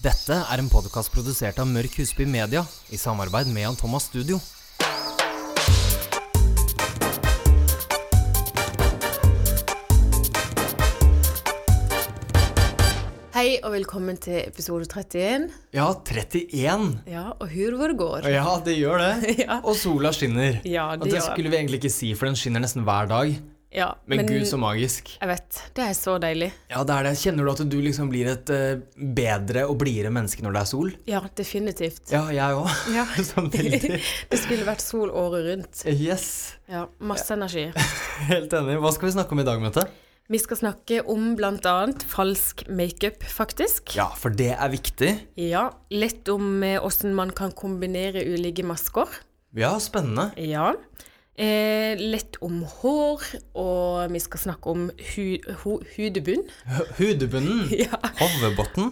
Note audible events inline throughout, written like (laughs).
Dette er en podkast produsert av Mørk Husby Media i samarbeid med Jan Thomas Studio. Hei og velkommen til episode 31. Ja, 31. Ja, og hur hvor det går. Ja, det gjør det. (laughs) Ja. Og sola skinner. Ja, Og det det gjør skulle vi egentlig ikke si, for den skinner nesten hver dag. Ja, Men, gud, så magisk. Jeg vet. Det er så deilig. Ja, det er det. Kjenner du at du liksom blir et uh, bedre og blidere menneske når det er sol? Ja, definitivt. Ja, jeg òg. (laughs) Ja. (laughs) Samtidig. (laughs) det skulle vært sol året rundt. Yes. Ja, Masse energi. Helt enig. Hva skal vi snakke om i dag, Mette? Vi skal snakke om bl.a. falsk makeup, faktisk. Ja, for det er viktig. Ja, Litt om åssen hvordan man kan kombinere ulike masker. Ja, spennende. Ja. Eh, litt om hår, og vi skal snakke om hu hu hudebunn. Hudebunnen. (laughs) Ja.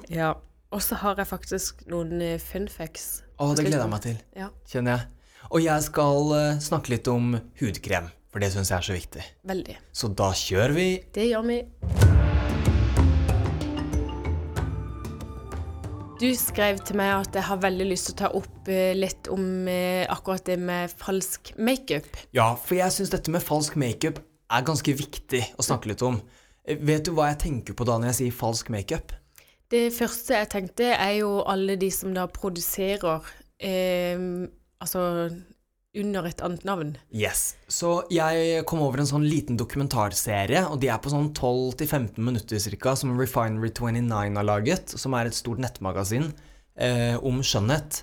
Ja. Og så har jeg faktisk noen eh, fun facts. Å, det gleder jeg meg til. Ja, kjenner jeg. Og jeg skal eh, snakke litt om hudkrem, for det syns jeg er så viktig. veldig. Så da kjører vi. Det gjør vi. Du skrev til meg at jeg har veldig lyst til å ta opp eh, litt om eh, akkurat det med falsk makeup. Ja, for jeg syns dette med falsk makeup er ganske viktig å snakke litt om. Eh, Vet du hva jeg tenker på da når jeg sier falsk makeup? Det første jeg tenkte, er jo alle de som da produserer eh, Altså under et annet navn. Yes. Så jeg kom over en sånn liten dokumentarserie, og de er på sånn 12-15 minutter cirka, som Refinery29 har laget, som er et stort nettmagasin eh, om skjønnhet.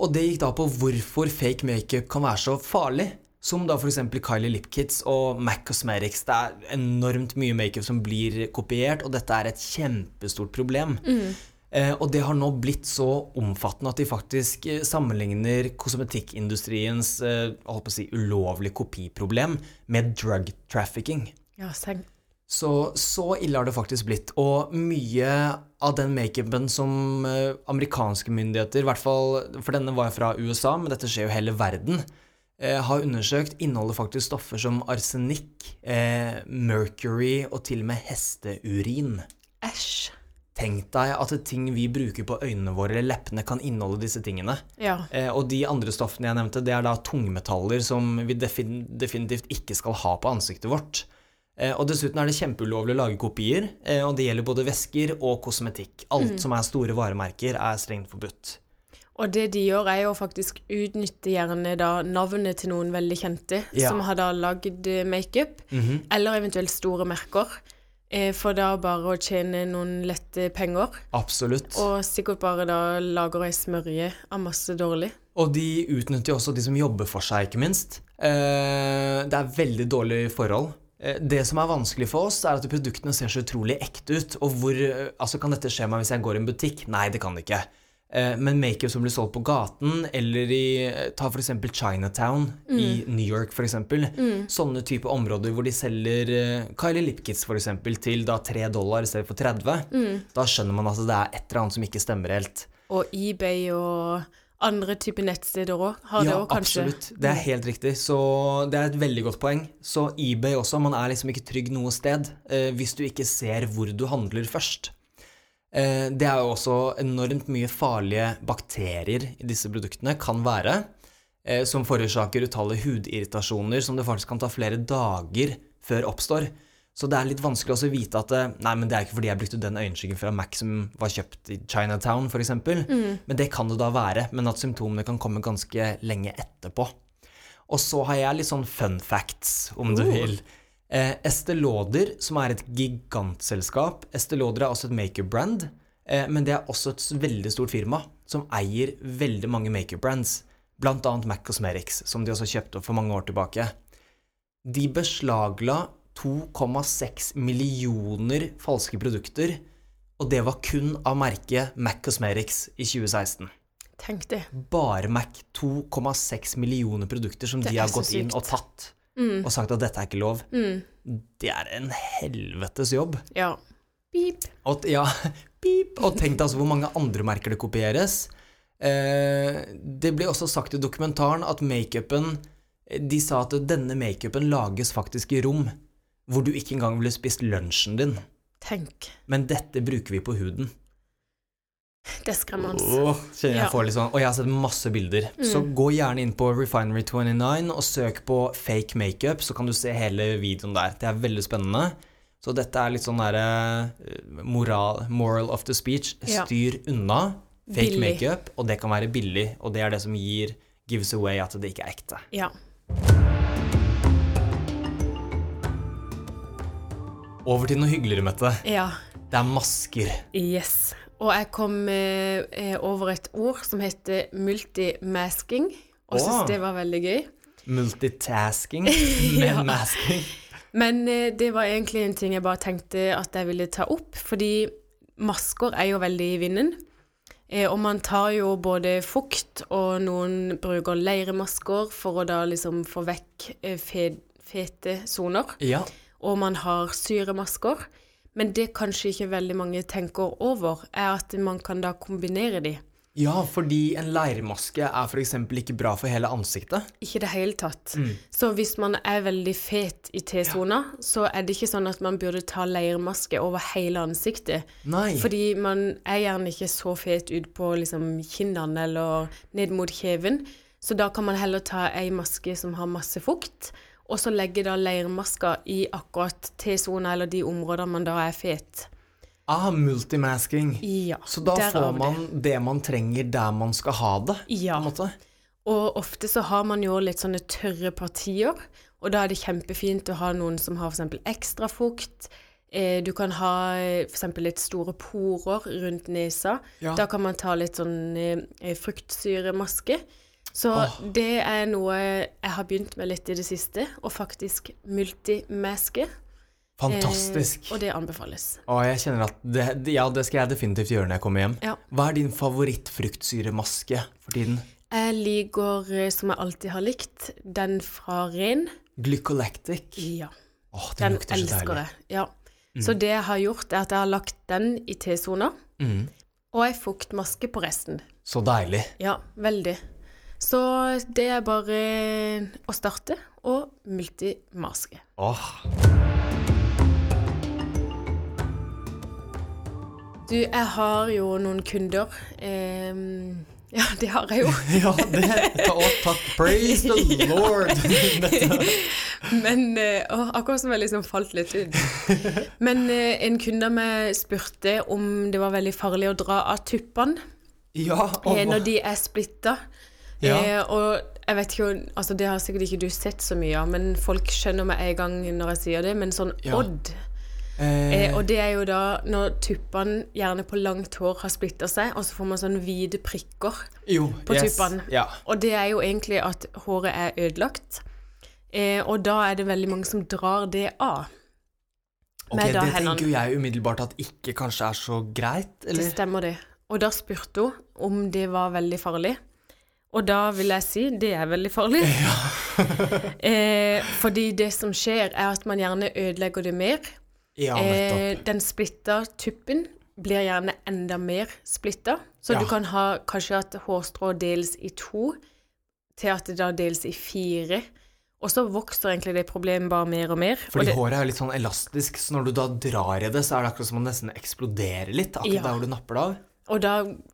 Og det gikk da på hvorfor fake makeup kan være så farlig. Som da f.eks. Kylie Lipkits og MAC Cosmetics. Det er enormt mye makeup som blir kopiert, og dette er et kjempestort problem. Eh, og det har nå blitt så omfattende at de faktisk eh, sammenligner kosmetikkindustriens eh, si, ulovlige kopiproblem med drug trafficking. Ja, seng. Så, så ille har det faktisk blitt. Og mye av den makeupen som eh, amerikanske myndigheter, i hvert fall for denne var jo fra USA, men dette skjer jo hele verden, eh, har undersøkt, inneholder faktisk stoffer som arsenikk, eh, mercury og til og med hesteurin. Æsj. Tenk deg at ting vi bruker på øynene våre eller leppene, kan inneholde disse tingene. Ja. Eh, og de andre stoffene jeg nevnte, det er da tungmetaller som vi defin definitivt ikke skal ha på ansiktet vårt. Eh, og dessuten er det kjempeulovlig å lage kopier, eh, og det gjelder både væsker og kosmetikk. Alt som er store varemerker, er strengt forbudt. Og det de gjør, er jo faktisk utnytte gjerne da navnet til noen veldig kjente, Ja. som har da lagd makeup, mm -hmm. eller eventuelt store merker, for da bare å tjene noen lette penger, Absolutt. og sikkert bare da lager ei smørje av masse dårlig. Og de utnytter jo også de som jobber for seg, ikke minst. Eh, det er veldig dårlige forhold. Eh, Det som er vanskelig for oss, er at produktene ser så utrolig ekte ut. Og hvor eh, Altså, kan dette skje meg hvis jeg går i en butikk? Nei, det kan det ikke. Eh, Men makeup som blir solgt på gaten, eller i Ta for eksempel Chinatown i New York, for eksempel. Sånne type områder hvor de selger eh, Kylie Lipkits for eksempel, til da 3 dollar i stedet for 30. Da skjønner man at det er et eller annet som ikke stemmer helt. Og eBay og andre typer nettsteder òg har det Ja, òg, kanskje. absolutt. Det er helt riktig. Så det er et veldig godt poeng. Så eBay også, man er liksom ikke trygg noe sted eh, hvis du ikke ser hvor du handler først. Eh, det er jo også enormt mye farlige bakterier i disse produktene, kan være, eh, som forårsaker utallige hudirritasjoner som det faktisk kan ta flere dager før oppstår. Så det er litt vanskelig også å vite at det Nei, men det er ikke fordi jeg brukte den øyenskyggen fra Mac som var kjøpt i Chinatown, f.eks. Men det kan det da være. Men at symptomene kan komme ganske lenge etterpå. Og så har jeg litt sånn fun facts, om du Oh. vil. Eh, Estée Lauder, som er et gigantselskap. Estée Lauder er også et makeup-brand, eh, men det er også et veldig stort firma som eier veldig mange makeup-brands, annet MAC Cosmetics, som de også kjøpte opp for mange år tilbake. De beslagla 2,6 millioner falske produkter, og det var kun av merket MAC Cosmetics i 2016 Tenk det. bare Mac 2,6 millioner produkter som Det de har gått inn og tatt og sagt at dette er ikke lov. Det er en helvetes jobb. Ja. Beep. Og, ja, (laughs) beep. og tenk deg altså hvor mange andre merker det kopieres. Eh, det ble også sagt i dokumentaren at makeupen De sa at denne makeupen lages faktisk i rom hvor du ikke engang ville spist lunsjen din. Tenk. Men dette bruker vi på huden. Det er skremmende. Åh, kjenner jeg Ja. får litt sånn Og jeg har sett masse bilder. Så gå gjerne inn på Refinery29 og søk på fake makeup, så kan du se hele videoen der. Det er veldig spennende. Så dette er litt sånn derre eh, moral, moral of the speech. Ja. Styr unna fake makeup, og det kan være billig, og det er det som gir gives away at det ikke er ekte. Ja. Over til noe hyggeligere, Mette. ja. Det er masker. Yes. Og jeg kom eh, eh, over et ord som heter multimasking, og oh. syntes det var veldig gøy. Multitasking (laughs) med Ja. masking. Men eh, det var egentlig en ting jeg bare tenkte at jeg ville ta opp, fordi masker er jo veldig i vinden. Eh, og man tar jo både fukt, og noen bruker leiremasker for å da liksom få vekk eh, fe fete soner. Ja. Og man har syremasker. Men det kanskje ikke veldig mange tenker over, er at man kan da kombinere de. ja, fordi en leirmaske er f.eks. ikke bra for hele ansiktet. Ikke i det hele tatt. Så hvis man er veldig fet i T-sona, så er det ikke sånn at man burde ta leirmaske over hele ansiktet. Nei. Fordi man er gjerne ikke så fet ut på liksom kinnene eller ned mot kjeven. Så da kan man heller ta ei maske som har masse fukt, og så legge da leirmaska i akkurat T-sona eller de områdene man da er fet. Ah, multimasking. Ja, Så da får man det man trenger der man skal ha det, Ja. på en måte. Og ofte så har man jo litt sånne tørre partier, og da er det kjempefint å ha noen som har f.eks. ekstra fukt. Eh, du kan ha f.eks. litt store porer rundt nesa. Ja. Da kan man ta litt sånn eh, fruktsyremaske. Så oh. det er noe jeg har begynt med litt i det siste, og faktisk multimaske. Fantastisk. Eh, og det anbefales. Å, jeg kjenner at det, ja, det skal jeg definitivt gjøre når jeg kommer hjem. Ja. Hva er din favorittfruktsyremaske for tiden? Jeg liker, eh, som jeg alltid har likt, den fra Ren. Glycolactic. Ja. Åh, det Den så elsker jeg. Ja. Så det jeg har gjort, er at jeg har lagt den i T-sona, Mm. og ei fuktmaske på resten. Så deilig. Ja, veldig. Så det er bare å starte og multimaske. Åh. Du, jeg har jo noen kunder. Um, ja, det har jeg jo. (laughs) Ja, det ta, takk. Praise the (laughs) Lord. (laughs) Men eh, å, Akkurat som jeg liksom falt litt ut. Men eh, en kunde av meg spurte om det var veldig farlig å dra av tuppene ja, og, eh, når de er splitta. Ja. Eh, og jeg vet ikke, altså det har sikkert ikke du sett så mye av, men folk skjønner med en gang når jeg sier det, men sånn Ja. odd. eh, Eh, og det er jo da når tuppene gjerne på langt hår har splitta seg, og så får man sånne hvite prikker. jo, på yes. tuppene. Ja. Og det er jo egentlig at håret er ødelagt. Eh, og da er det veldig mange som drar det av. Ok, det tenker jo jeg umiddelbart at ikke kanskje er så greit, Det stemmer det. Og da spurte hun om det var veldig farlig. Og da vil jeg si det er veldig farlig. (laughs) (laughs) eh, fordi det som skjer, er at man gjerne ødelegger det mer. Ja. Eh, den splitta tuppen blir gjerne enda mer splitta. Så Ja. du kan ha kanskje at hårstrå deles i to, til at det da deles i fire. Og så vokser egentlig det problemet bare mer og mer. Fordi og det, håret er litt sånn elastisk, så når du da drar i det, så er det akkurat som om det nesten eksploderer litt, akkurat Ja. der hvor du napper det av. og da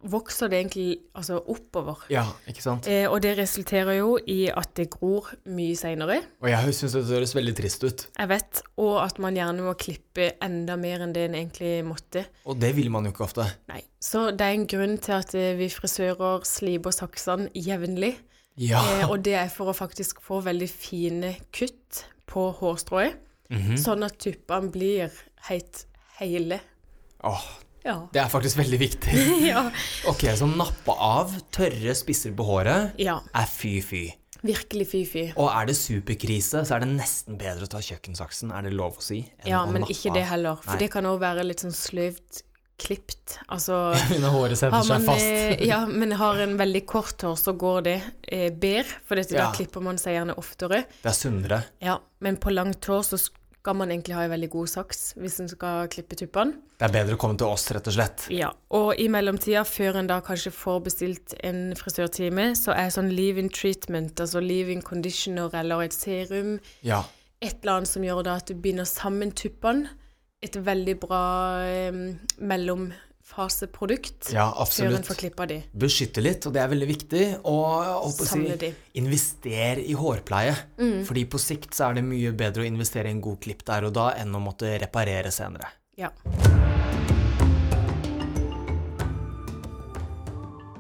vokser det egentlig altså oppover. Ja, ikke sant? Eh, og det resulterer jo i at det gror mye seinere. Og jeg syns det høres veldig trist ut. Jeg vet. Og at man gjerne må klippe enda mer enn det en egentlig måtte. Og det vil man jo ikke ofte. Nei. Så det er en grunn til at eh, vi frisører sliper saksene jevnlig. Ja. Eh, og det er for å faktisk få veldig fine kutt på hårstrået, Mhm. sånn at tuppene blir helt hele. Åh, Ja. det er faktisk veldig viktig. (laughs) ja. Ok, så nappe av tørre spisser på håret ja. er fy-fy. Virkelig fy-fy. Og er det superkrise, så er det nesten bedre å ta kjøkkensaksen, er det lov å si? Ja, å men ikke det heller. For Nei. det kan òg være litt sånn sløvt klipt. Altså (laughs) Når håret setter man, seg fast. eh, ja, men har en veldig kort hår, så går det eh, bedre, for dette, Ja. da klipper man seg gjerne oftere. Det er sunnere. Ja, men på langt hår så skal man egentlig ha en veldig god saks hvis en skal klippe tuppene. Det er bedre å komme til oss, rett og slett. Ja, og i mellomtida, før en da kanskje får bestilt en frisørtime, så er sånn leave-in treatment, altså leave-in conditioner eller et serum, Ja. et eller annet som gjør da at du binder sammen tuppene. Et veldig bra eh, faseprodukt Ja, før en får klippa de. Beskytte litt, og det er veldig viktig. Og si, invester i hårpleie. Fordi på sikt så er det mye bedre å investere i en god klipp der og da enn å måtte reparere senere. Ja.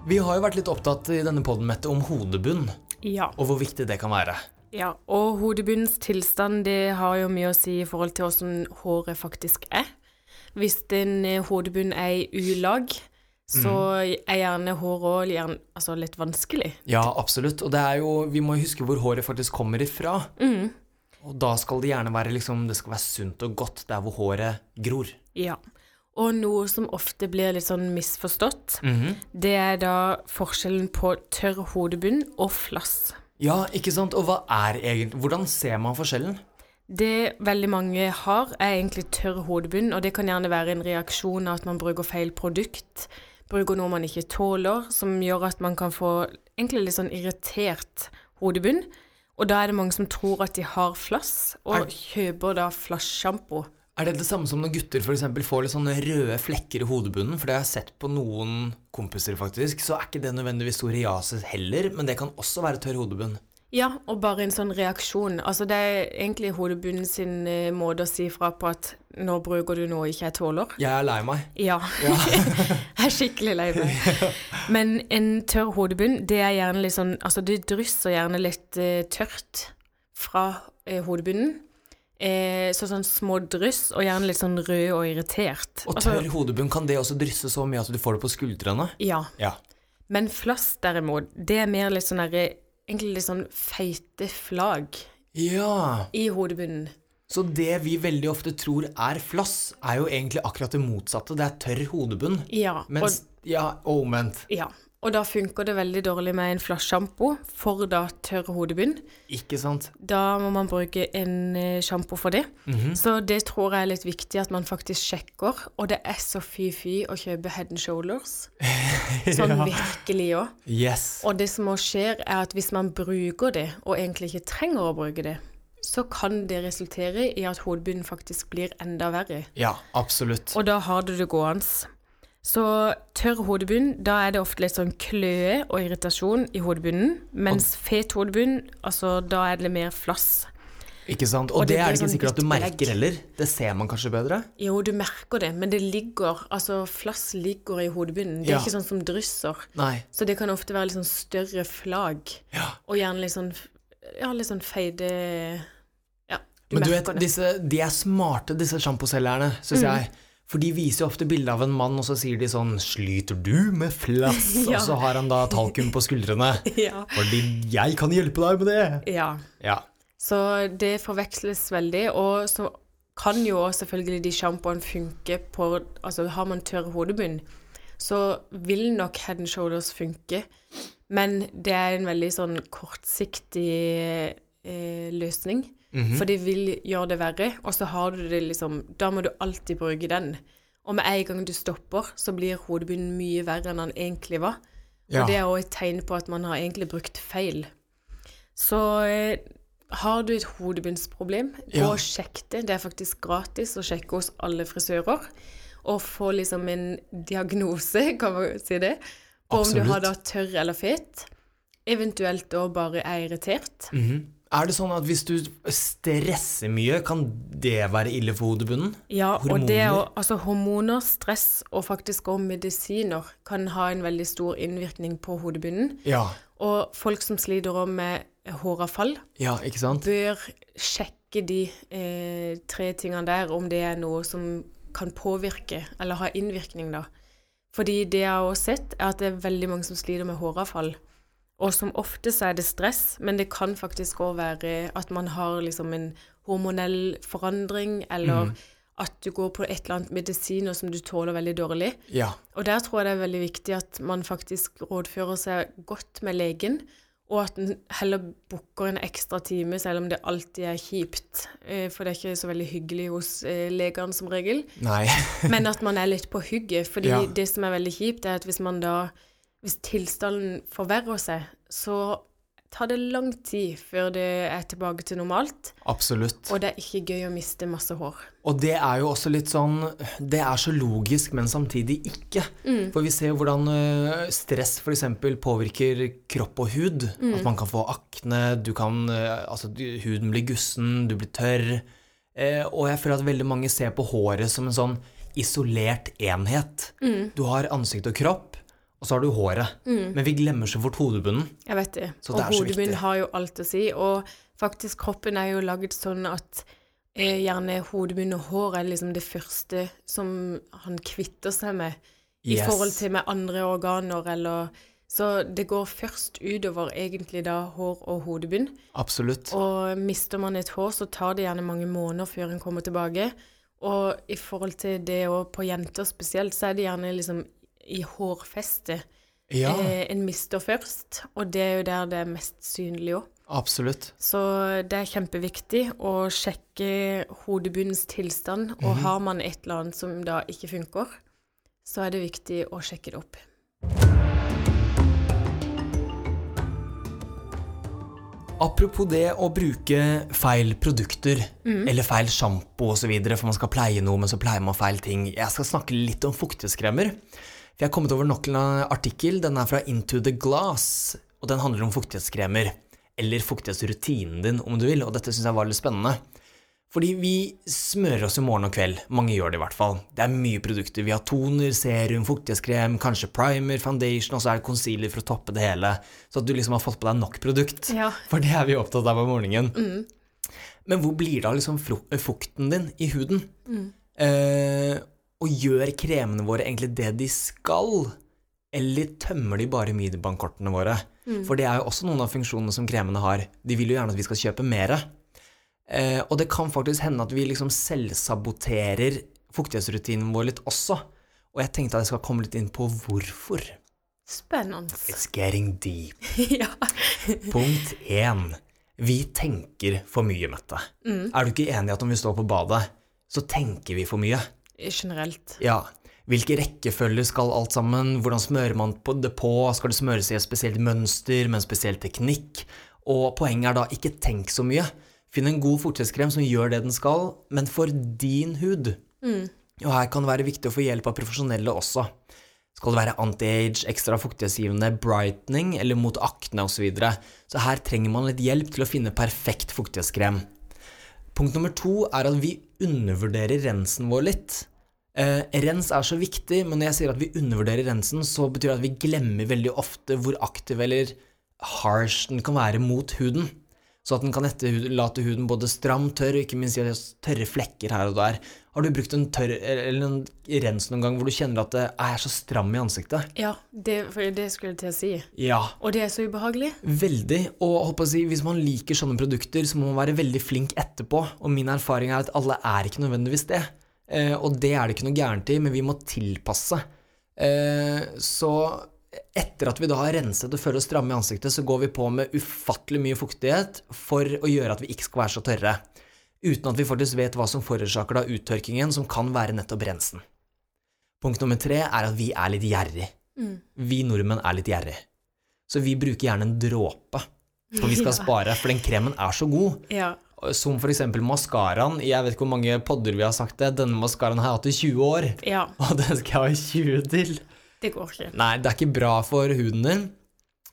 Vi har jo vært litt opptatt i denne podden, Mette, om hodebunn, ja. og hvor viktig det kan være. Ja, og hodebunnens tilstand det har jo mye å si i forhold til hvordan håret faktisk er. Hvis en eh, hodebunn er i ulag, så er gjerne håret òg altså litt vanskelig. Ja, absolutt. Og det er jo, vi må huske hvor håret faktisk kommer ifra. Og da skal det gjerne være liksom, det skal være sunt og godt der hvor håret gror. Ja. Og noe som ofte blir litt sånn misforstått, det er da forskjellen på tørr hodebunn og flass. Ja, ikke sant? Og hva er egentlig Hvordan ser man forskjellen? Det veldig mange har, er egentlig tørr hodebunn, og det kan gjerne være en reaksjon av at man bruker feil produkt, bruker noe man ikke tåler, som gjør at man kan få egentlig litt sånn irritert hodebunn. Og da er det mange som tror at de har flass, og Er- kjøper da flasssjampo. Er det det samme som når gutter eksempel får litt sånne røde flekker i hodebunnen? For det har jeg sett på noen kompiser, faktisk. Så er ikke det nødvendigvis psoriasis heller, men det kan også være tørr hodebunn. Ja, og bare en sånn reaksjon. Altså det er egentlig hodebunnen sin eh, måte å si fra på at nå bruker du noe ikke jeg tåler. Jeg er lei meg. Ja. (laughs) jeg er skikkelig lei meg. (laughs) Men en tørr hodebunn, det er gjerne litt sånn Altså, det drysser gjerne litt eh, tørt fra eh, hodebunnen. Eh, så sånn små dryss, og gjerne litt sånn rød og irritert. Og Altså, tørr hodebunn, kan det også drysse så mye at du får det på skuldrene? ja. Ja. Men flass, derimot, det er mer litt sånn derre Egentlig litt sånn feite flagg Ja. i hodebunnen. Så det vi veldig ofte tror er flass, er jo egentlig akkurat det motsatte. Det er tørr hodebunn. Ja. Mens Ja, omvendt. Ja, og da funker det veldig dårlig med en flassjampo for da tørr hodebunn. Ikke sant? Da må man bruke en eh, sjampo for det. Mhm. Så det tror jeg er litt viktig at man faktisk sjekker. Og det er så fy-fy å kjøpe Head and Shoulders. (laughs) Sånn virkelig òg. Yes. Og det som også skjer, er at hvis man bruker det, og egentlig ikke trenger å bruke det, så kan det resultere i at hodebunnen faktisk blir enda verre. Ja, absolutt. Og da har du det gående. Så tørr hodebunn, da er det ofte litt sånn kløe og irritasjon i hodebunnen. Mens fet hodebunn, altså da er det mer flass. Ikke sant? Og, Og det, det er det ikke sånn sikkert at du merker heller. Det ser man kanskje bedre. Jo, du merker det, men det ligger Altså, flass ligger i hodebunnen. Det er Ja. ikke sånn som drysser. Nei. Så det kan ofte være litt sånn større flagg. Ja. Og gjerne litt sånn Ja, litt sånn feide Ja, du Men du vet, det. disse, de er smarte, disse sjamposelgerne, syns Mm. jeg. For de viser jo ofte bilde av en mann, og så sier de sånn 'Sliter du med flass?' (laughs) Ja. Og så har han da talkum på skuldrene. (laughs) Ja. Fordi 'jeg kan hjelpe deg med det'. ja. Ja. Så det forveksles veldig, og så kan jo selvfølgelig de sjampoene funke på Altså har man tørr hodebunn, så vil nok Head and Shoulders funke, men det er en veldig sånn kortsiktig eh, løsning. For det vil gjøre det verre, og så har du det liksom Da må du alltid bruke den. Og med en gang du stopper, så blir hodebunnen mye verre enn den egentlig var. Ja. Og det er òg et tegn på at man har egentlig brukt feil. Så eh, har du et hodebunnsproblem, gå Ja. og sjekk det. Det er faktisk gratis å sjekke hos alle frisører. Og få liksom en diagnose, (laughs) kan man si det, på om du har da tørr eller fet. Eventuelt da bare er irritert. Mhm. Er det sånn at hvis du stresser mye, kan det være ille for hodebunnen? Ja, og det Hormoner? å, altså hormoner, stress og faktisk også medisiner kan ha en veldig stor innvirkning på hodebunnen. Ja. Og folk som sliter med håravfall, Ja, ikke sant? bør sjekke de eh, tre tingene der, om det er noe som kan påvirke, eller ha innvirkning, da. Fordi det jeg har også sett, er at det er veldig mange som sliter med håravfall. Og som ofte så er det stress, men det kan faktisk òg være at man har liksom en hormonell forandring, eller at du går på et eller annet medisiner som du tåler veldig dårlig. Ja. Og der tror jeg det er veldig viktig at man faktisk rådfører seg godt med legen, og at en heller booker en ekstra time, selv om det alltid er kjipt. Eh, For det er ikke så veldig hyggelig hos eh, legene som regel. Nei. (laughs) Men at man er litt på hugget. fordi Ja. det som er veldig kjipt, er at hvis man da Hvis tilstanden forverrer seg, så tar det lang tid før det er tilbake til normalt. Absolutt. Og det er ikke gøy å miste masse hår. Og det er jo også litt sånn Det er så logisk, men samtidig ikke. For vi ser jo hvordan øh, stress f.eks. påvirker kropp og hud. At man kan få akne, du kan øh, Altså, huden blir gussen, du blir tørr. Eh, og jeg føler at veldig mange ser på håret som en sånn isolert enhet. Du har ansikt og kropp, og så har du håret. Men vi glemmer så fort hodebunnen. Jeg vet det. Så og det så har jo alt å si. Og faktisk, kroppen er jo laget sånn at eh, gjerne hodebunn og hår er liksom det første som han kvitter seg med i forhold til med andre organer eller Så det går først utover egentlig da hår og hodebunn. Absolutt. Og mister man et hår, så tar det gjerne mange måneder før en kommer tilbake. Og i forhold til det og på jenter spesielt, så er det gjerne liksom i hårfestet Ja, eh, en mister først. Og det er jo der det er mest synlig òg. absolutt. Så det er kjempeviktig å sjekke hodebunnens tilstand. Og har man et eller annet som da ikke funker, så er det viktig å sjekke det opp. Apropos det å bruke feil produkter, eller feil sjampo osv., for man skal pleie noe, men så pleier man feil ting. Jeg skal snakke litt om fuktighetskremer. For jeg har kommet over nok en artikkel. Den er fra Into the Glass, og den handler om fuktighetskremer. Eller fuktighetsrutinen din, om du vil, og dette syns jeg var litt spennende. Fordi vi smører oss i morgen og kveld. Mange gjør det i hvert fall. Det er mye produkter. Vi har toner, serum, fuktighetskrem, kanskje primer, foundation, og så er det concealer for å toppe det hele. Så at du liksom har fått på deg nok produkt. Ja. For det er vi opptatt av om morgenen. Men hvor blir det av liksom fukten din i huden? Eh, og gjør kremene våre egentlig det de skal? Eller tømmer de bare middelbankkortene våre? For det er jo også noen av funksjonene som kremene har. De vil jo gjerne at vi skal kjøpe mere. Eh, og det kan faktisk hende at vi liksom selvsaboterer fuktighetsrutinen vår litt også. Og jeg tenkte at jeg skal komme litt inn på hvorfor. Spennende. It's getting deep. (laughs) ja. Punkt én. Vi tenker for mye, Mette. Er du ikke enig i at om vi står på badet, så tenker vi for mye? Generelt. Ja. Hvilke rekkefølger skal alt sammen? Hvordan smører man det på? Skal det smøres i et spesielt mønster med en spesiell teknikk? Og poenget er da ikke tenk så mye. Finn en god fuktighetskrem som gjør det den skal, men for din hud. Og her kan det være viktig å få hjelp av profesjonelle også. Skal det være anti-age, ekstra fuktighetsgivende, brightening eller mot akne osv. Så, videre. så her trenger man litt hjelp til å finne perfekt fuktighetskrem. Punkt nummer to er at vi undervurderer rensen vår litt. Eh, rens er så viktig, men når jeg sier at vi undervurderer rensen, så betyr det at vi glemmer veldig ofte hvor aktiv eller harsh den kan være mot huden. Så at den kan etterlate huden både stram, tørr og ikke minst tørre flekker her og der. Har du brukt en tørr eller en rens noen gang hvor du kjenner at det er så stram i ansiktet? Ja, det, det skulle jeg til å si. Ja, Og det er så ubehagelig. Veldig. Og si, hvis man liker sånne produkter, så må man være veldig flink etterpå. Og min erfaring er at alle er ikke nødvendigvis det. Eh, og det er det ikke noe gærent i, men vi må tilpasse. Eh, så etter at vi da har renset og føler oss stramme i ansiktet, så går vi på med ufattelig mye fuktighet for å gjøre at vi ikke skal være så tørre. Uten at vi faktisk vet hva som forårsaker da uttørkingen, som kan være nettopp rensen. Punkt nummer tre er at vi er litt gjerrig. Vi nordmenn er litt gjerrig. Så vi bruker gjerne en dråpe for vi skal (laughs) Ja. spare, for den kremen er så god. Ja. Som eksempel maskaraen. Jeg vet ikke hvor mange podder vi har sagt det. Denne maskaraen har jeg hatt i 20 år, ja. og den skal jeg ha i 20 til. Det går ikke. Nei, det er ikke bra for huden din.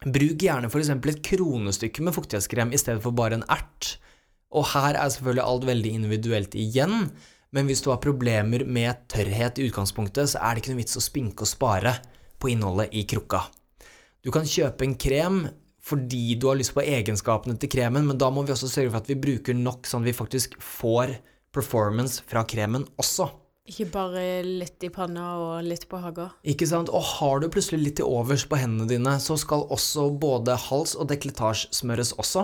Bruk gjerne eksempel et kronestykke med fuktighetskrem i stedet for bare en ert. Og her er selvfølgelig alt veldig individuelt igjen, men hvis du har problemer med tørrhet i utgangspunktet, så er det ikke noe vits å spinke og spare på innholdet i krukka. Du kan kjøpe en krem fordi du har lyst på egenskapene til kremen, men da må vi også sørge for at vi bruker nok sånn at vi faktisk får performance fra kremen også. Ikke bare litt i panna og litt på haga. Ikke sant? Og har du plutselig litt til overs på hendene dine, så skal også både hals og dekletasje smøres også.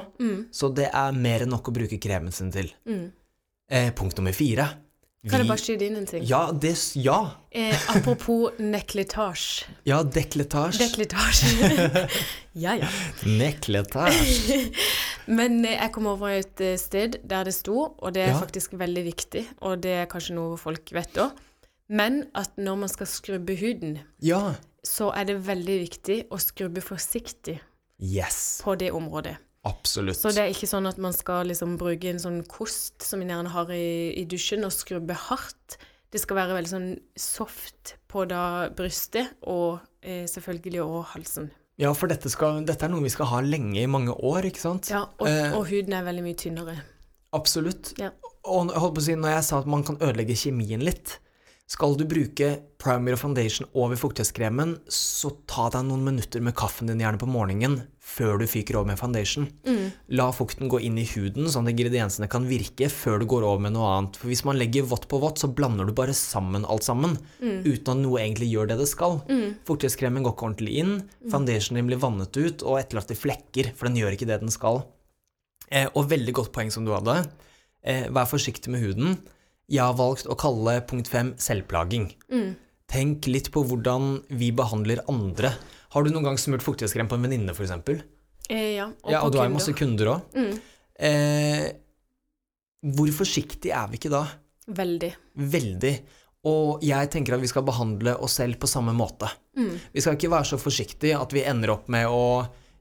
Så det er mer enn nok å bruke kremen sin til. Eh, punkt nummer fire. Kan jeg bare skyte inn en ting? Ja, det Ja! Eh, apropos nekletasje. Ja, dekletasje. Dekletasje. (laughs) ja, ja. Nekletasje. (laughs) Men eh, jeg kom over et eh, sted der det sto, og det er Ja. faktisk veldig viktig, og det er kanskje noe folk vet òg, men at når man skal skrubbe huden, Ja. så er det veldig viktig å skrubbe forsiktig Yes. på det området. Absolutt. Så det er ikke sånn at man skal liksom bruke en sånn kost som man gjerne har i, i dusjen, og skrubbe hardt. Det skal være veldig sånn soft på da brystet, og eh, selvfølgelig også halsen. Ja, for dette, skal, dette er noe vi skal ha lenge i mange år, ikke sant? Ja, og, Eh. og huden er veldig mye tynnere. Absolutt. Ja. Og holdt på å si, når jeg sa at man kan ødelegge kjemien litt, skal du bruke primer og foundation over fuktighetskremen, så ta deg noen minutter med kaffen din gjerne på morgenen før du fyker over med foundation. Mm. La fukten gå inn i huden, sånn at ingrediensene kan virke før du går over med noe annet. For hvis man legger vått på vått, så blander du bare sammen alt sammen, Mm. uten at noe egentlig gjør det det skal. Fuktighetskremen går ikke ordentlig inn, foundationen din blir vannet ut og etterlatt i flekker, for den gjør ikke det den skal. Eh, og veldig godt poeng som du hadde. Eh, vær forsiktig med huden. Jeg har valgt å kalle punkt fem selvplaging. Mm. Tenk litt på hvordan vi behandler andre. Har du noen gang smurt fuktighetskrem på en venninne, f.eks.? Eh, ja, og Ja, og du har jo masse kunder òg. Mm. Eh, hvor forsiktig er vi ikke da? Veldig. Veldig. Og jeg tenker at vi skal behandle oss selv på samme måte. Mm. Vi skal ikke være så forsiktige at vi ender opp med å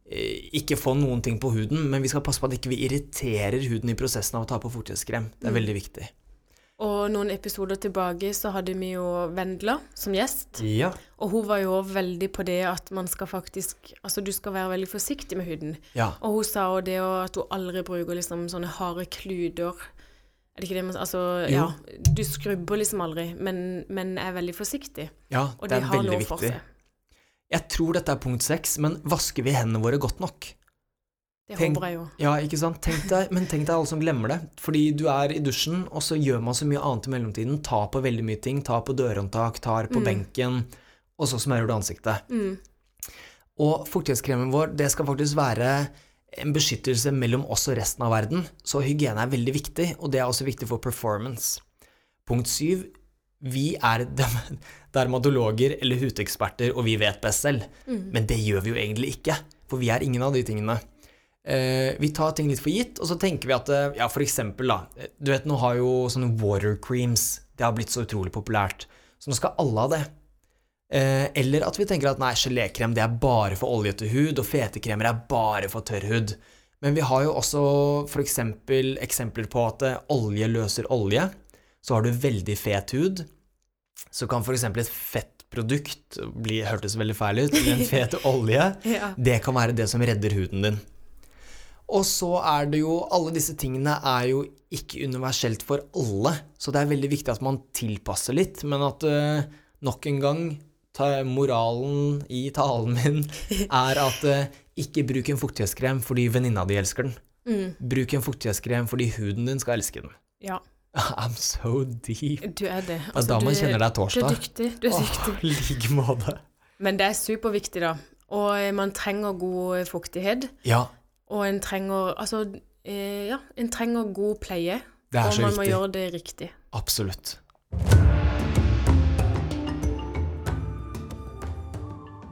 eh, ikke få noen ting på huden, men vi skal passe på at ikke vi irriterer huden i prosessen av å ta på fuktighetskrem. Det er Mm. veldig viktig. Og noen episoder tilbake så hadde vi jo Vendela som gjest. Ja. Og hun var jo veldig på det at man skal faktisk Altså, du skal være veldig forsiktig med huden. ja. Og hun sa jo det at hun aldri bruker liksom sånne harde kluder. Er det ikke det man Altså, Jo. ja. Du skrubber liksom aldri, men, men er veldig forsiktig. ja Og det er veldig viktig. Jeg tror dette er punkt seks, men vasker vi hendene våre godt nok? Det Tenk- håper jeg jo. Ja, ikke sant? Tenk deg, men tenk deg alle som glemmer det. Fordi du er i dusjen, og så gjør man så mye annet i mellomtiden. Ta på veldig mye ting. Ta på dørhåndtak, tar på Mm. benken, og så smører du ansiktet. Mm. Og fuktighetskremen vår, det skal faktisk være en beskyttelse mellom oss og resten av verden. Så hygiene er veldig viktig, og det er også viktig for performance. Punkt syv. Vi er (laughs) dermatologer eller hudeksperter, og vi vet best selv. Mm. Men det gjør vi jo egentlig ikke, for vi er ingen av de tingene. Eh, vi tar ting litt for gitt, og så tenker vi at eh, ja, for eksempel, da Du vet, nå har jo sånne water creams Det har blitt så utrolig populært. Så nå skal alle ha det. Eh, eller at vi tenker at nei, gelékrem det er bare for oljete hud, og fete kremer er bare for tørr hud. Men vi har jo også for eksempel eksempler på at olje løser olje. Så har du veldig fet hud, så kan for eksempel et fettprodukt bli, hørtes veldig feil ut, men en (laughs) fet olje, Ja. det kan være det som redder huden din. Og så er det jo Alle disse tingene er jo ikke universelt for alle, så det er veldig viktig at man tilpasser litt, men at uh, nok en gang ta, moralen i talen min (laughs) er at uh, ikke bruk en fuktighetskrem fordi venninna di elsker den. Mm. Bruk en fuktighetskrem fordi huden din skal elske den. ja. (laughs) I'm so deep. Du er det. Altså, da man du, kjenner deg Du er torsdag. dyktig. Du er dyktig. Åh, (laughs) i like måte. Men det er superviktig, da. Og eh, man trenger god fuktighet. Ja, Og en trenger Altså, eh, ja, en trenger god pleie. det er og så man må gjøre det riktig. Absolutt.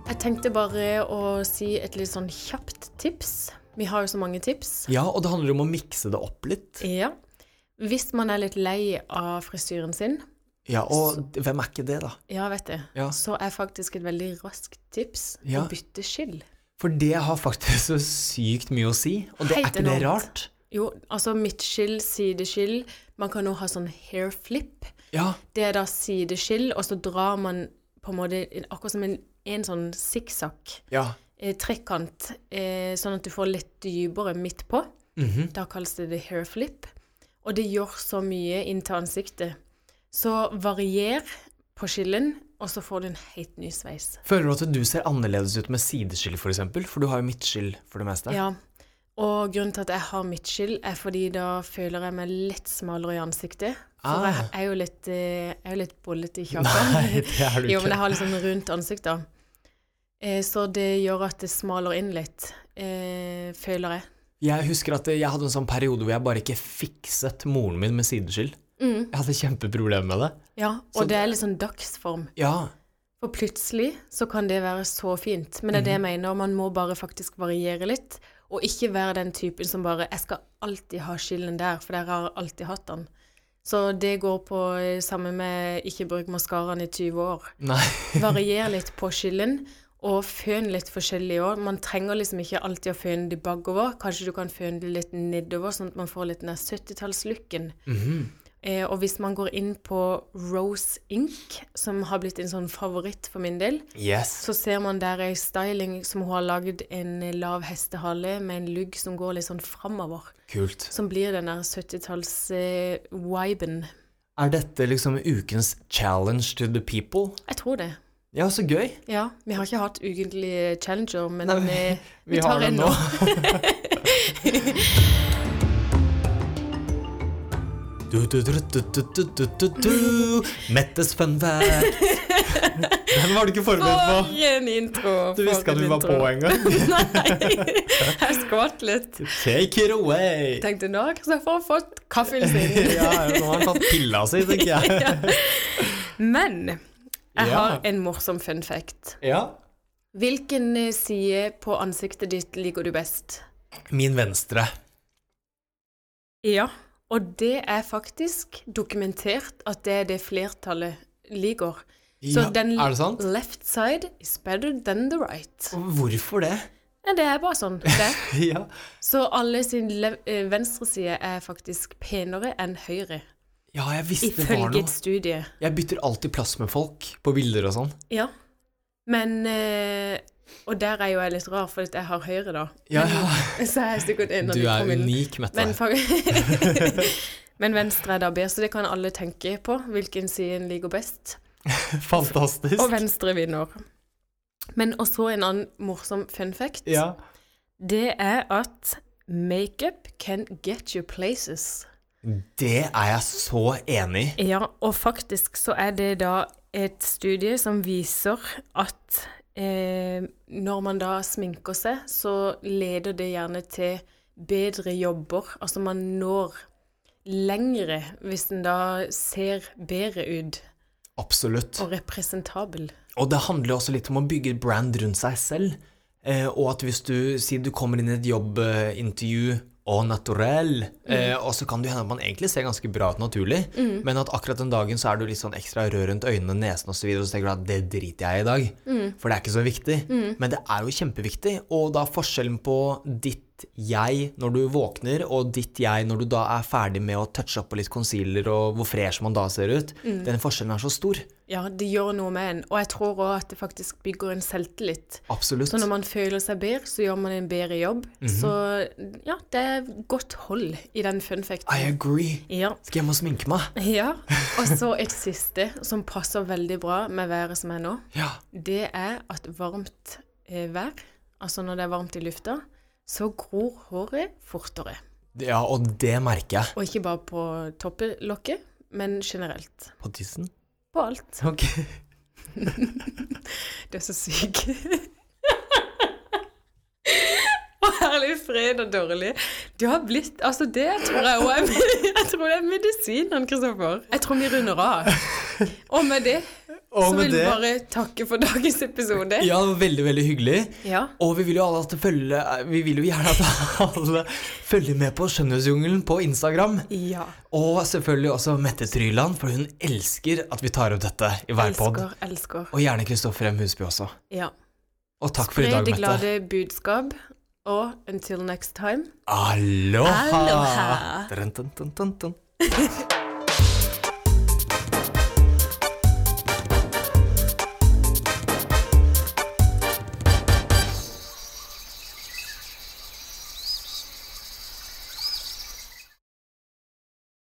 Jeg tenkte bare å si et litt sånn kjapt tips. Vi har jo så mange tips. Ja, og det handler om å mikse det opp litt. Ja. Hvis man er litt lei av frisyren sin, Ja, og hvem er ikke det, da? ja, vet du, Ja. så er faktisk et veldig raskt tips Ja. å bytte skill. For det har faktisk så sykt mye å si, og det er ikke det rart? Jo, altså midtskill, sideskill. Man kan jo ha sånn hair flip. Ja, Det er da sideskill, og så drar man på en måte akkurat som en, en sånn sikksakk. ja. Eh, trekant, eh, sånn at du får litt dypere midt på. mhm. Da kalles det the hair flip. Og det gjør så mye inn til ansiktet. Så varier på skillen, og så får du en helt ny sveis. Føler du at du ser annerledes ut med sideskill, for eksempel? For du har jo midtskill for det meste. Ja. Og grunnen til at jeg har midtskill, er fordi da føler jeg meg litt smalere i ansiktet. For Ah. jeg er jo litt, eh, jeg er litt bollete i kjaken. (laughs) Nei, det er du ikke. (laughs) Jo, men jeg har sånn rundt ansikt, da. Eh, så det gjør at det smaler inn litt, eh, føler jeg. Jeg husker at jeg hadde en sånn periode hvor jeg bare ikke fikset moren min med sideskill. Mm, Jeg hadde kjempeproblemer med det. ja, Så og det er sånn dagsform. Ja, For plutselig så kan det være så fint. Men det er det jeg Mhm. mener, man må bare faktisk variere litt. Og ikke være den typen som bare 'Jeg skal alltid ha skylden der, for der har jeg alltid hatt den'. Så det går på eh, samme med ikke bruk maskaraen i 20 år. nei. (laughs) Varier litt på skylden, Og føn litt forskjellig òg. Man trenger liksom ikke alltid å føne det bakover. Kanskje du kan føne det litt nedover, sånn at man får litt den der 70-tallslooken. Eh, og hvis man går inn på Rose Ink, som har blitt en sånn favoritt for min del, Yes. så ser man der ei styling som hun har lagd en lav hestehale med en lugg som går litt sånn framover. Kult. Som blir den der 70-talls-viben. Er dette liksom ukens challenge to the people? Jeg tror det. Ja, så gøy. Ja. Vi har ikke hatt ukentlige challenger, men Nei, eh, vi vi tar en nå. (laughs) (laughs) Du, du, du, Mettes fun fact. Den var du ikke forberedt på. For en intro. Du visste ikke at vi var intro. på engang. (laughs) Nei, jeg skvatt litt. Take it away. Tenkte nå har Kristoffer fått kaffen sin. (laughs) ja, nå har han tatt pilla si, tenker jeg. (laughs) Men jeg har en morsom fun fact. Ja. Hvilken eh, side på ansiktet ditt liker du best? Min venstre. Ja og det er faktisk dokumentert at det er det flertallet liker. Så Ja, den er det sant? left side is better than the right. Hvorfor det? Ja, det er bare sånn. Det. (laughs) Ja. Så alle sin le- eh, venstre side er faktisk penere enn høyre, ja, jeg visste det var ifølge et noe. studie. Jeg bytter alltid plass med folk på bilder og sånn. Ja. Men eh, Og der er jo jeg litt rar, for jeg har høyre, da. Ja, ja. (laughs) Så jeg er sikkert en av Du er unik, Mette. Men, (laughs) Men venstre er da bedre, så det kan alle tenke på. Hvilken side en liker best. (laughs) Fantastisk. Og venstre vinner. Men også en annen morsom fun fact. Ja. Det er at makeup can get you places. Det er jeg så enig i. Ja, og faktisk så er det da et studie som viser at eh, når man da sminker seg, så leder det gjerne til bedre jobber. Altså man når lengre hvis en da ser bedre ut Absolutt. og representabel. Og det handler også litt om å bygge brand rundt seg selv. Eh, og at hvis du sier du kommer inn i et jobbintervju og naturell, eh, og så kan det hende at man egentlig ser ganske bra ut naturlig, men at akkurat den dagen så er du litt sånn ekstra rød rundt øynene, nesen osv., og, så videre, og så tenker du at det driter jeg i i dag, for det er ikke så viktig. Men det er jo kjempeviktig, og da forskjellen på ditt jeg når du våkner, og ditt jeg når du da er ferdig med å touche opp på litt concealer, og hvor fresh man da ser ut, den forskjellen er så stor. Ja, det gjør noe med en. Og jeg tror òg at det faktisk bygger en selvtillit. Absolutt. Så når man føler seg bedre, så gjør man en bedre jobb. Så ja, det er godt hold i den funfacten. I agree. Ja. Skal jeg må sminke meg? (laughs) ja. Og så et siste som passer veldig bra med været som er nå. Ja. Det er at varmt eh, vær, altså når det er varmt i lufta, så gror håret fortere. ja, og det merker jeg. Og ikke bare på toppelokket, men generelt. På tissen? På alt. Ok. (laughs) Du er så syk. (laughs) Å, herlig fred og dårlig. Du har blitt Altså, det tror jeg òg er (laughs) Jeg tror det er medisinen, Kristoffer. Jeg tror vi runder av. Og med det Og så vil vi det bare takke for dagens episode. Ja, det veldig, veldig hyggelig. Ja. Og vi vil jo alle at følge Vi vil jo gjerne at alle følger med på Skjønnhetsjungelen på Instagram. Ja. Og selvfølgelig også Mette Tryland, for hun elsker at vi tar opp dette i hver pod. Og gjerne Kristoffer M. Husby også. Ja. Og takk for i Spre dag, det Mette. glade budskap. Og until next time. Aloha! Aloha. Dun, dun, dun. (laughs)